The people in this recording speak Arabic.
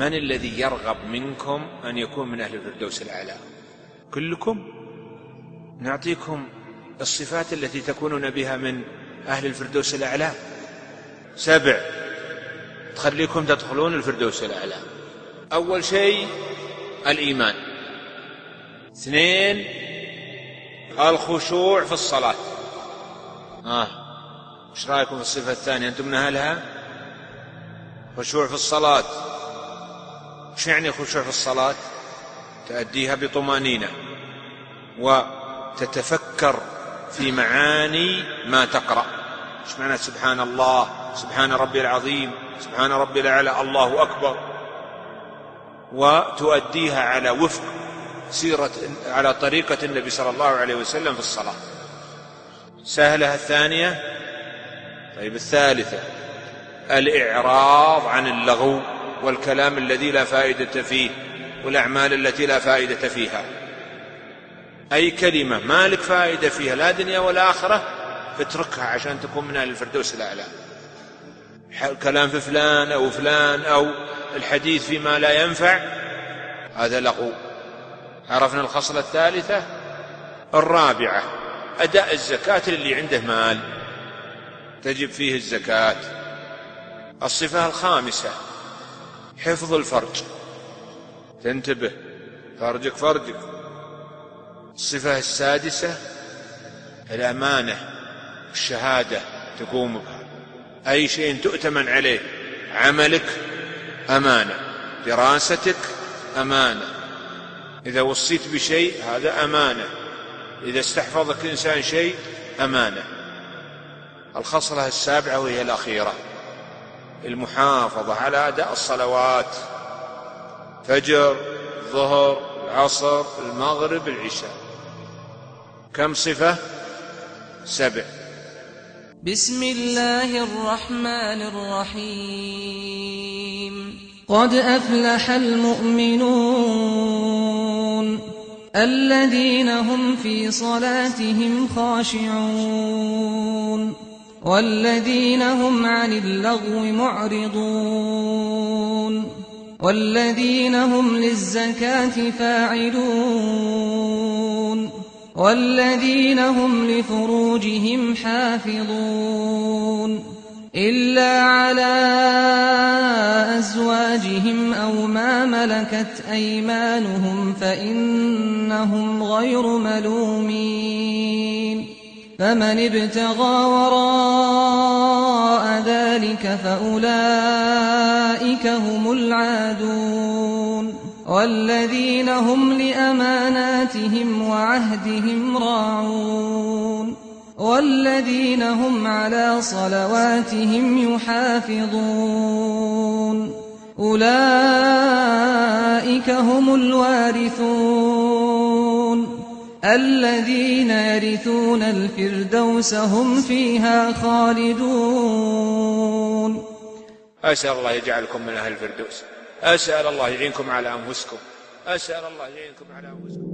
من الذي يرغب منكم أن يكون من أهل الفردوس الأعلى؟ كلكم. نعطيكم الصفات التي تكونون بها من أهل الفردوس الأعلى. سبع تخليكم تدخلون الفردوس الأعلى. أول شيء الإيمان. اثنين الخشوع في الصلاة. آه. إيش رأيكم في الصفة الثانية؟ أنتم من أهلها؟ خشوع في الصلاة. إيش يعني خشوع في الصلاة؟ تأديها بطمأنينة. وتتفكر في معاني ما تقرأ. إيش معنى سبحان الله؟ سبحان ربي العظيم. سبحان ربي الأعلى. الله أكبر. وتؤديها على وفق سيرة على طريقة النبي صلى الله عليه وسلم في الصلاة. سهلة الثانية. طيب الثالثة. الإعراض عن اللغو. والكلام الذي لا فائدة فيه والأعمال التي لا فائدة فيها. أي كلمة ما لك فائدة فيها لا دنيا ولا آخرة اتركها عشان تكون من أهل الفردوس الأعلى. كلام في فلان أو فلان أو الحديث فيما لا ينفع هذا لغو. عرفنا الخصلة الثالثة؟ الرابعة أداء الزكاة للي عنده مال. تجب فيه الزكاة. الصفة الخامسة حفظ الفرج. تنتبه فرجك فرجك. الصفة السادسة الأمانة الشهادة تقوم بها. أي شيء تؤتمن عليه عملك أمانة دراستك أمانة. إذا وصيت بشيء هذا أمانة. إذا استحفظك إنسان شيء أمانة. الخصلة السابعة وهي الأخيرة. المحافظة على أداء الصلوات. فجر الظهر العصر المغرب العشاء. كم صفة؟ سبع. بسم الله الرحمن الرحيم. قد أفلح المؤمنون الذين هم في صلاتهم خاشعون. والذين هم عن اللغو معرضون والذين هم للزكاة فاعلون والذين هم لفروجهم حافظون إلا على أزواجهم أو ما ملكت أيمانهم فإنهم غير ملومين فمن ابتغى وراء ذلك فأولئك هم العادون والذين هم لأماناتهم وعهدهم راعون والذين هم على صلواتهم يحافظون أولئك هم الوارثون الذين يرثون الفردوس هم فيها خالدون. أسأل الله يجعلكم من أهل الفردوس. أسأل الله يعينكم على أنفسكم. أسأل الله يعينكم على أنفسكم.